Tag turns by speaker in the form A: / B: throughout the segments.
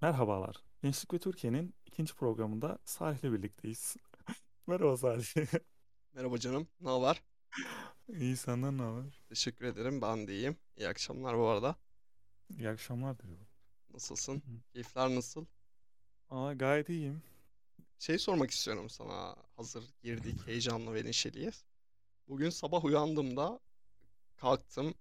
A: Merhabalar. Gençlik ve Türkiye'nin ikinci programında Salih'le birlikteyiz. Merhaba Salih.
B: Merhaba canım, ne haber?
A: İyi senden ne haber?
B: Teşekkür ederim, ben de iyiyim. İyi akşamlar bu arada.
A: İyi akşamlar diyorum. Hı
B: Nasılsın?
A: hı.
B: Keyifler nasıl?
A: Aa, gayet iyiyim.
B: Şey sormak istiyorum sana, hazır girdik heyecanlı ve neşeliyiz. Bugün sabah uyandığımda kalktım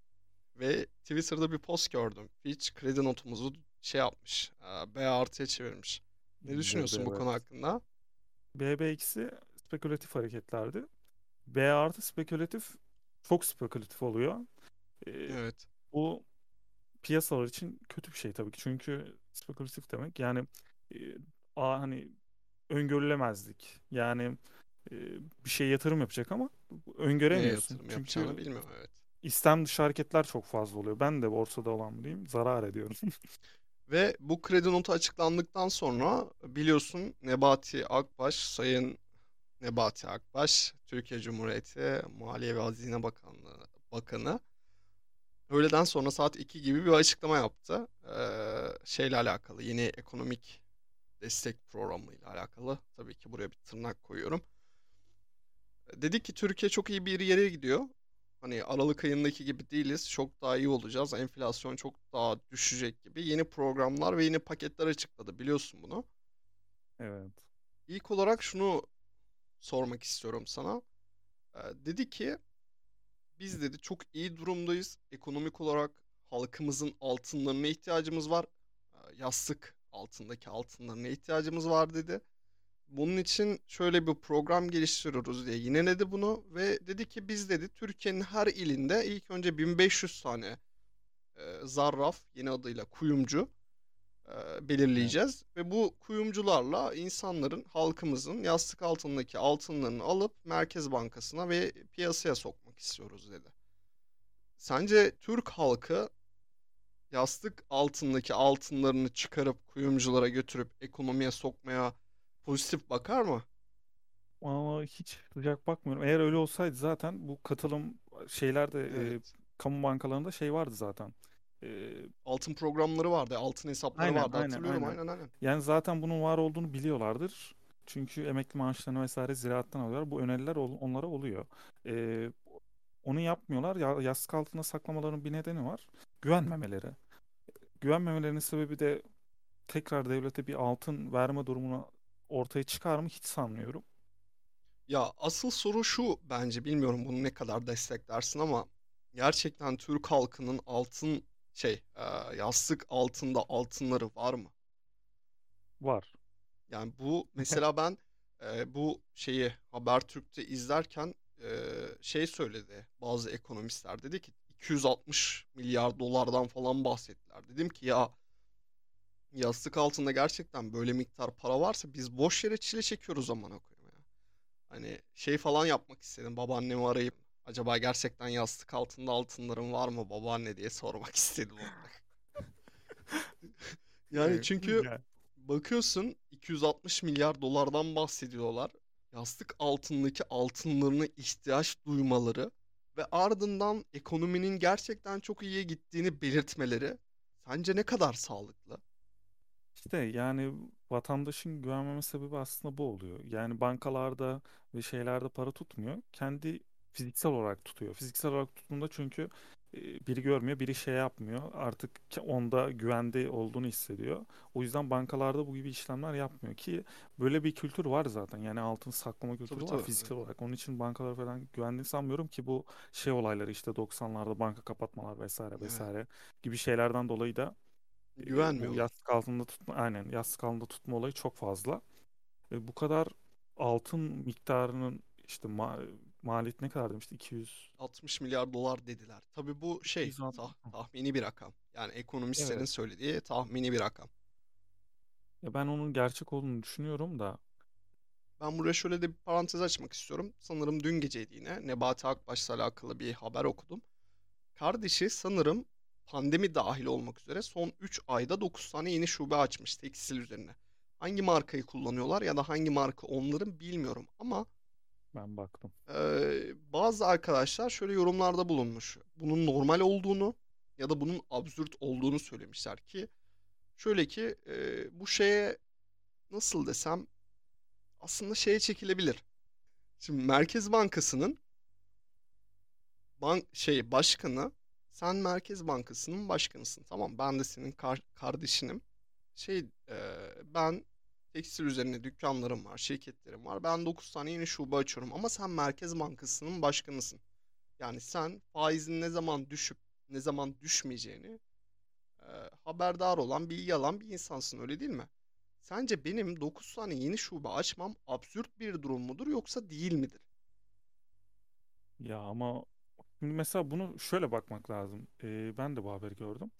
B: ve Twitter'da bir post gördüm. Fitch kredi notumuzu şey yapmış, B artıya çevirmiş. Ne düşünüyorsun bu konu hakkında?
A: BB2'si spekülatif hareketlerdi. B artı spekülatif çok spekülatif oluyor. Ee,
B: Evet,
A: bu piyasalar için kötü bir şey tabii ki. Çünkü spekülatif demek yani e, a, hani öngörülemezlik. Yani e, bir şey yatırım yapacak ama öngöremiyorsun.
B: yatırım yapacağını
A: Çünkü
B: bilmiyorum, evet.
A: istem dışı hareketler çok fazla oluyor. Ben de borsada olan biriyim. Zarar ediyorum.
B: Ve bu kredi notu açıklandıktan sonra biliyorsun Nebati Akbaş, Sayın Nebati Akbaş, Türkiye Cumhuriyeti Maliye ve Hazine Bakanlığı Bakanı öğleden sonra saat 2 gibi bir açıklama yaptı. Ee, şeyle alakalı, yeni ekonomik destek programıyla alakalı. Tabii ki buraya bir tırnak koyuyorum. Dedi ki Türkiye çok iyi bir yere gidiyor. Hani Aralık ayındaki gibi değiliz. Çok daha iyi olacağız. Enflasyon çok daha düşecek gibi yeni programlar ve yeni paketler açıkladı. Biliyorsun bunu.
A: Evet.
B: İlk olarak şunu sormak istiyorum sana. Ee, dedi ki biz dedi çok iyi durumdayız. Ekonomik olarak halkımızın altınlarına ihtiyacımız var. Ee, Yastık altındaki altınlarına ihtiyacımız var dedi. Bunun için şöyle bir program geliştiriyoruz diye yineledi bunu ve dedi ki biz dedi Türkiye'nin her ilinde ilk önce 1500 tane e, zarraf yeni adıyla kuyumcu e,
A: Evet.
B: belirleyeceğiz ve bu kuyumcularla insanların, halkımızın yastık altındaki altınlarını alıp Merkez Bankası'na ve piyasaya sokmak istiyoruz dedi. Sence Türk halkı yastık altındaki altınlarını çıkarıp kuyumculara götürüp ekonomiye sokmaya pozitif bakar mı?
A: Ama hiç sıcak bakmıyorum. Eğer öyle olsaydı zaten bu katılım şeylerde e,
B: Evet.
A: kamu bankalarında şey vardı zaten. E,
B: Altın programları vardı, altın hesapları
A: aynen
B: vardı.
A: aynen
B: Hatırlıyorum
A: aynen.
B: aynen aynen.
A: Yani zaten bunun var olduğunu biliyorlardır. Çünkü emekli maaşlarını vesaire ziraattan alıyorlar. Bu öneriler ol- onlara oluyor. E, onu yapmıyorlar. Ya, yastık altında saklamaların bir nedeni var. Güvenmemeleri. Güvenmemelerinin sebebi de tekrar devlete bir altın verme durumunu ortaya çıkar mı hiç sanmıyorum.
B: Ya asıl soru şu bence bilmiyorum bunu ne kadar desteklersin ama gerçekten Türk halkının altın şey e, yastık altında altınları var mı?
A: Var.
B: Yani bu mesela ben e, bu şeyi Habertürk'te izlerken e, şey söyledi bazı ekonomistler dedi ki 260 milyar dolardan falan bahsettiler. Dedim ki ya yastık altında gerçekten böyle miktar para varsa biz boş yere çile çekiyoruz amına koyayım ya. Hani şey falan yapmak istedim babaannemi arayıp acaba gerçekten yastık altında altınların var mı babaanne diye sormak istedim. Yani çünkü bakıyorsun 260 milyar dolardan bahsediyorlar. Yastık altındaki altınlarına ihtiyaç duymaları ve ardından ekonominin gerçekten çok iyiye gittiğini belirtmeleri sence ne kadar sağlıklı?
A: İşte yani vatandaşın güvenmeme sebebi aslında bu oluyor. Yani bankalarda ve şeylerde para tutmuyor. Kendi fiziksel olarak tutuyor. Fiziksel olarak tuttuğunda çünkü e, biri görmüyor, biri şey yapmıyor. Artık ke- onda güvende olduğunu hissediyor. O yüzden bankalarda bu gibi işlemler yapmıyor ki böyle bir kültür var zaten. Yani altın saklama
B: Tabii
A: kültürü var
B: tabii.
A: fiziksel olarak. Onun için bankalar falan güvendiğini sanmıyorum ki bu şey olayları işte 90'larda banka kapatmalar vesaire
B: Evet.
A: vesaire gibi şeylerden dolayı da e, bu
B: Güvenmiyorlar.
A: yastık altında tutma aynen yastık altında tutma olayı çok fazla. E, bu kadar altın miktarının işte ma maliyet ne kadar demişti? 200
B: 60 milyar dolar dediler. Tabii bu şey
A: 260.
B: tah- tahmini bir rakam. Yani ekonomistlerin
A: Evet.
B: söylediği tahmini bir rakam.
A: Ya ben onun gerçek olduğunu düşünüyorum da
B: Ben buraya şöyle de bir parantez açmak istiyorum. Sanırım dün geceydi yine Nebati Akbaş'la alakalı bir haber okudum. Kardeşi sanırım pandemi dahil olmak üzere son 3 ayda 9 tane yeni şube açmış tekstil üzerine. Hangi markayı kullanıyorlar ya da hangi marka onların bilmiyorum ama
A: ben baktım.
B: eee, bazı arkadaşlar şöyle yorumlarda bulunmuş. Bunun normal olduğunu ya da bunun absürt olduğunu söylemişler ki Şöyle ki e, bu şeye nasıl desem aslında şeye çekilebilir. Şimdi Merkez Bankası'nın bank şey başkanı sen Merkez Bankası'nın başkanısın. Tamam ben de senin kar- kardeşinim. Şey e, ben tekstil üzerine dükkanlarım var, şirketlerim var. Ben 9 tane yeni şube açıyorum ama sen Merkez Bankası'nın başkanısın. Yani sen faizin ne zaman düşüp ne zaman düşmeyeceğini e, haberdar olan, bilgi alan bir insansın öyle değil mi? Sence benim 9 tane yeni şube açmam absürt bir durum mudur yoksa değil midir?
A: Ya ama şimdi mesela bunu şöyle bakmak lazım. Ee, ben de bu haberi gördüm.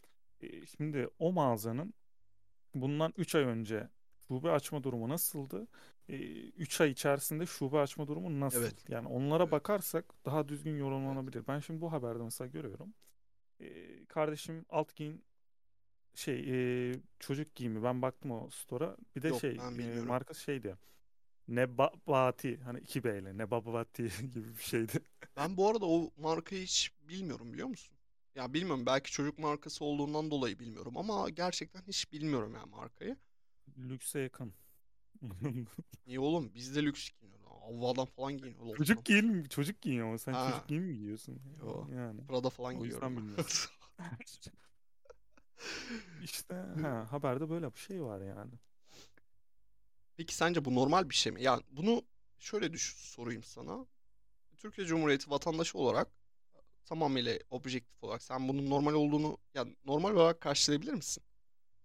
A: Ee, şimdi o mağazanın bundan 3 ay önce şube açma durumu nasıldı? 3 ay içerisinde şube açma durumu nasıl?
B: Evet,
A: Yani onlara
B: evet,
A: bakarsak daha düzgün
B: evet.
A: yorumlanabilir. Ben şimdi bu haberde mesela görüyorum. Ee, kardeşim alt giyin şey e, çocuk giyimi ben baktım o store'a. Bir de
B: Yok
A: şey e, markası şeydi. Nebabati hani iki B ile Nebabati gibi bir şeydi.
B: Ben bu arada o markayı hiç bilmiyorum biliyor musun? Ya bilmiyorum belki çocuk markası olduğundan dolayı bilmiyorum ama gerçekten hiç bilmiyorum yani markayı.
A: Lükse yakın.
B: İyi oğlum biz de lüks giyiniyoruz. Avvadan falan giyiniyoruz
A: Çocuk giyin çocuk giyin ama sen çocuk
B: Ha,
A: giyimi mi giyiyorsun?
B: yo.
A: Yani
B: Prada falan
A: o
B: giyiyorum
A: yüzden bilmiyorum. İşte ha, haberde böyle bir şey var yani.
B: Peki sence bu normal bir şey mi? Yani bunu şöyle düş sorayım sana. Türkiye Cumhuriyeti vatandaşı olarak tamamıyla objektif olarak sen bunun normal olduğunu yani normal olarak karşılayabilir misin?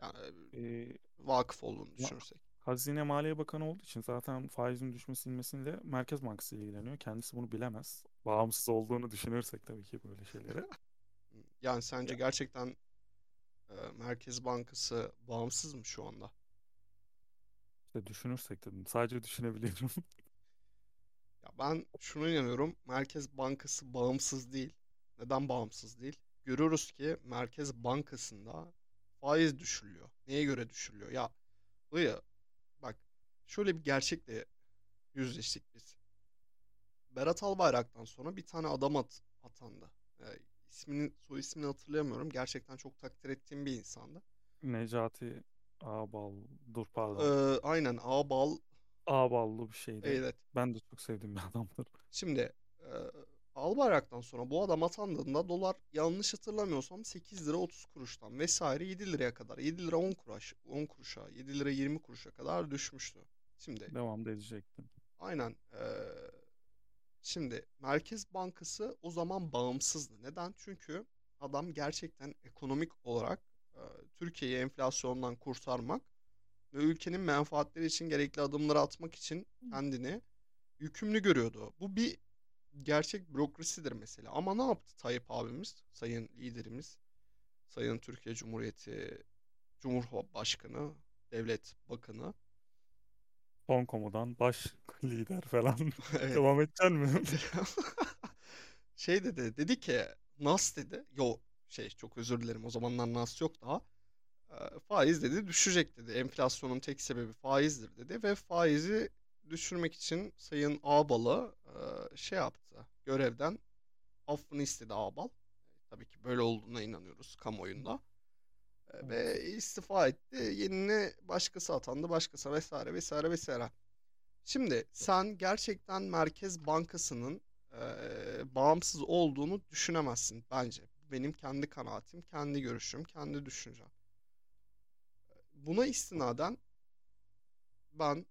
B: Yani
A: Ee,
B: vakıf olduğunu düşünürsek.
A: Hazine Maliye Bakanı olduğu için zaten faizin düşmesi inmesiyle Merkez Bankası ilgileniyor. Kendisi bunu bilemez. Bağımsız olduğunu düşünürsek tabii ki böyle şeylere.
B: Yani sence gerçekten e, Merkez Bankası bağımsız mı şu anda?
A: İşte düşünürsek dedim. Sadece düşünebiliyorum.
B: Ya ben şuna inanıyorum. Merkez Bankası bağımsız değil. Neden bağımsız değil? Görüyoruz ki Merkez Bankası'nda faiz düşürülüyor. Neye göre düşürülüyor? Ya Dayı bak şöyle bir gerçekle yüzleştik biz. Berat Albayrak'tan sonra bir tane adam at, atandı. E, ismini, soy ismini hatırlayamıyorum. Gerçekten çok takdir ettiğim bir insandı.
A: Necati Ağbal, dur pardon.
B: aynen Ağbal.
A: Ağballı bir şeydi.
B: Evet.
A: Ben de çok sevdiğim bir adamdır.
B: Şimdi e, Albayrak'tan sonra bu adam atandığında dolar yanlış hatırlamıyorsam 8 lira 30 kuruştan vesaire 7 liraya kadar 7 lira 10 kuruş 10 kuruşa 7 lira 20 kuruşa kadar düşmüştü. Şimdi
A: Devam da edecektim.
B: aynen e, şimdi Merkez Bankası o zaman bağımsızdı. Neden? Çünkü adam gerçekten ekonomik olarak Türkiye'yi enflasyondan kurtarmak ve ülkenin menfaatleri için gerekli adımları atmak için kendini yükümlü görüyordu. Bu bir gerçek bürokrasidir mesela. Ama ne yaptı Tayyip abimiz, sayın liderimiz, sayın Türkiye Cumhuriyeti Cumhurbaşkanı, Devlet Bakanı?
A: Son komudan baş lider falan.
B: Evet.
A: Devam edeceksin mi?
B: Şey dedi, dedi ki Nas dedi. Yo şey çok özür dilerim o zamanlar Nas yok daha. Faiz dedi düşecek dedi. Enflasyonun tek sebebi faizdir dedi ve faizi düşürmek için Sayın Ağbal'ı e, şey yaptı. Görevden affını istedi Ağbal. Tabii ki böyle olduğuna inanıyoruz kamuoyunda. E. Ve istifa etti. Yenine başkası atandı. Başkası vesaire vesaire vesaire. Şimdi sen gerçekten Merkez Bankası'nın e, bağımsız olduğunu düşünemezsin bence. Benim kendi kanaatim, kendi görüşüm, kendi düşüncem. Buna istinaden ben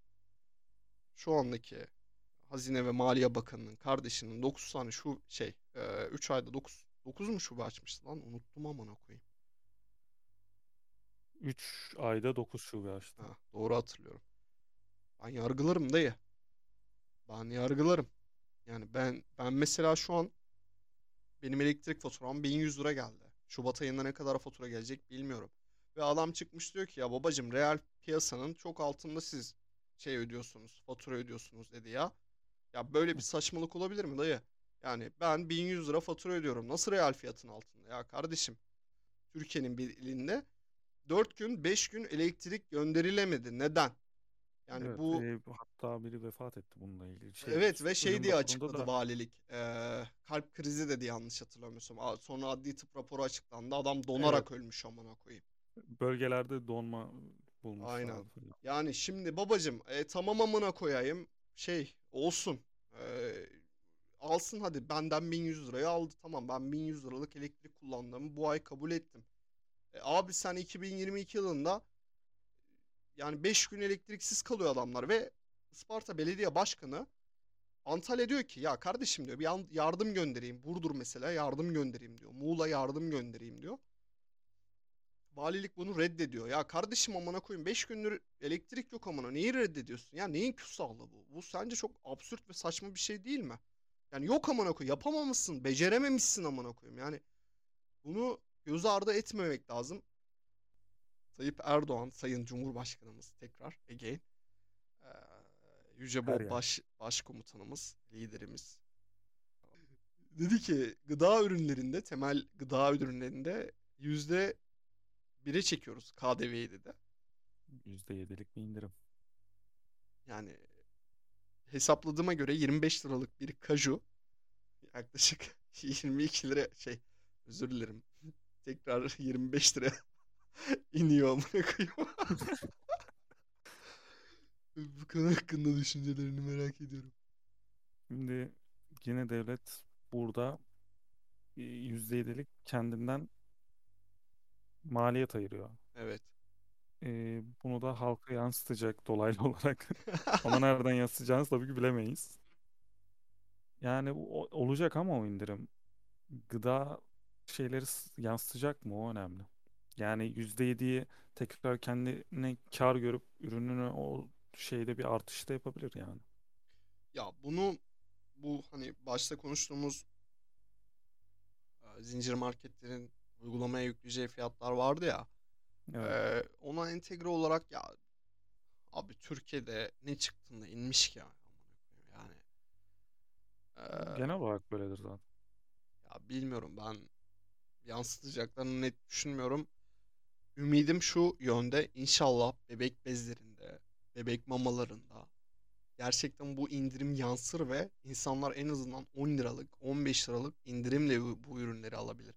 B: şu andaki Hazine ve Maliye Bakanı'nın kardeşinin 9 tane şu şey e, 3 ayda 9 9 mu şube açmıştı lan unuttum amına koyayım.
A: 3 ayda 9 şube açtı.
B: Ha, doğru hatırlıyorum. Ben yargılarım dayı. Ben yargılarım. Yani ben ben mesela şu an benim elektrik faturam 1100 lira geldi. Şubat ayında ne kadar fatura gelecek bilmiyorum. Ve adam çıkmış diyor ki ya babacım reel piyasanın çok altında siz şey ödüyorsunuz, fatura ödüyorsunuz dedi ya. Ya böyle bir saçmalık olabilir mi dayı? Yani ben 1100 lira fatura ödüyorum. Nasıl reel fiyatın altında ya kardeşim? Türkiye'nin bir ilinde 4 gün 5 gün elektrik gönderilemedi. Neden? Yani
A: Evet,
B: bu
A: e, hatta biri vefat etti bununla ilgili. Şey,
B: evet ve şey diye açıkladı
A: da
B: valilik. Ee, kalp krizi dedi yanlış hatırlamıyorsam. Sonra adli tıp raporu açıklandı. Adam
A: evet
B: donarak ölmüş amına koyayım.
A: Bölgelerde donma
B: Aynen.
A: bulmuşlardı falan.
B: Yani şimdi babacım e, tamam amına koyayım. Şey olsun. E, alsın hadi benden 1100 liraya aldı. Tamam ben 1100 liralık elektrik kullandığımı bu ay kabul ettim. E, abi sen 2022 yılında yani 5 gün elektriksiz kalıyor adamlar ve Isparta Belediye Başkanı Antalya diyor ki ya kardeşim diyor bir yardım göndereyim. Burdur mesela yardım göndereyim diyor. Muğla yardım göndereyim diyor. Valilik bunu reddediyor. Ya kardeşim amına koyayım 5 gündür elektrik yok amına neyi reddediyorsun? Ya neyin küstahlığı bu? Bu sence çok absürt ve saçma bir şey değil mi? Yani yok amına koy yapamamışsın, becerememişsin amına koyayım. Yani bunu göz ardı etmemek lazım. Tayyip Erdoğan, Sayın Cumhurbaşkanımız tekrar again. Ee, Yüce Bob baş, başkomutanımız, liderimiz. Dedi ki gıda ürünlerinde, temel gıda ürünlerinde yüzde bire çekiyoruz KDV'yi dedi.
A: %7'lik bir indirim.
B: Yani hesapladığıma göre 25 liralık bir kaju yaklaşık 22 lira şey özür dilerim. Tekrar 25 lira iniyor amına koyayım. Bu konu hakkında düşüncelerini merak ediyorum.
A: Şimdi yine devlet burada e, %7'lik kendinden maliyet ayırıyor.
B: Evet.
A: E, bunu da halka yansıtacak dolaylı olarak. Ama nereden yansıtacağını tabii ki bilemeyiz. Yani o- olacak ama o indirim. Gıda şeyleri yansıtacak mı o önemli. Yani %7'yi tekrar kendine kar görüp ürününü o şeyde bir artış da yapabilir yani.
B: Ya bunu bu hani başta konuştuğumuz e, zincir marketlerin uygulamaya yükleyeceği fiyatlar vardı ya.
A: Evet.
B: e, ona entegre olarak ya abi Türkiye'de ne çıktığında inmiş ki koyayım. Yani e,
A: Genel olarak böyledir zaten.
B: ya bilmiyorum ben yansıtacaklarını net düşünmüyorum. Ümidim şu yönde inşallah bebek bezlerinde, bebek mamalarında gerçekten bu indirim yansır ve insanlar en azından 10 liralık, 15 liralık indirimle bu, ürünleri alabilir.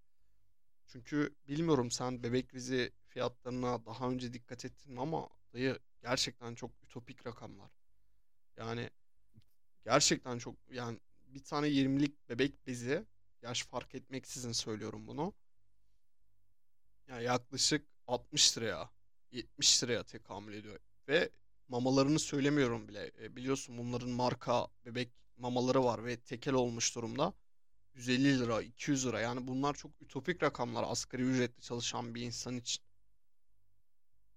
B: Çünkü bilmiyorum sen bebek bezi fiyatlarına daha önce dikkat ettin mi ama dayı gerçekten çok ütopik rakamlar. Yani gerçekten çok yani bir tane 20'lik bebek bezi yaş fark etmeksizin söylüyorum bunu. Yani yaklaşık 60 liraya, 70 liraya tekamül ediyor. Ve mamalarını söylemiyorum bile. E, biliyorsun bunların marka bebek mamaları var ve tekel olmuş durumda. 150 lira, 200 lira. Yani bunlar çok ütopik rakamlar asgari ücretli çalışan bir insan için.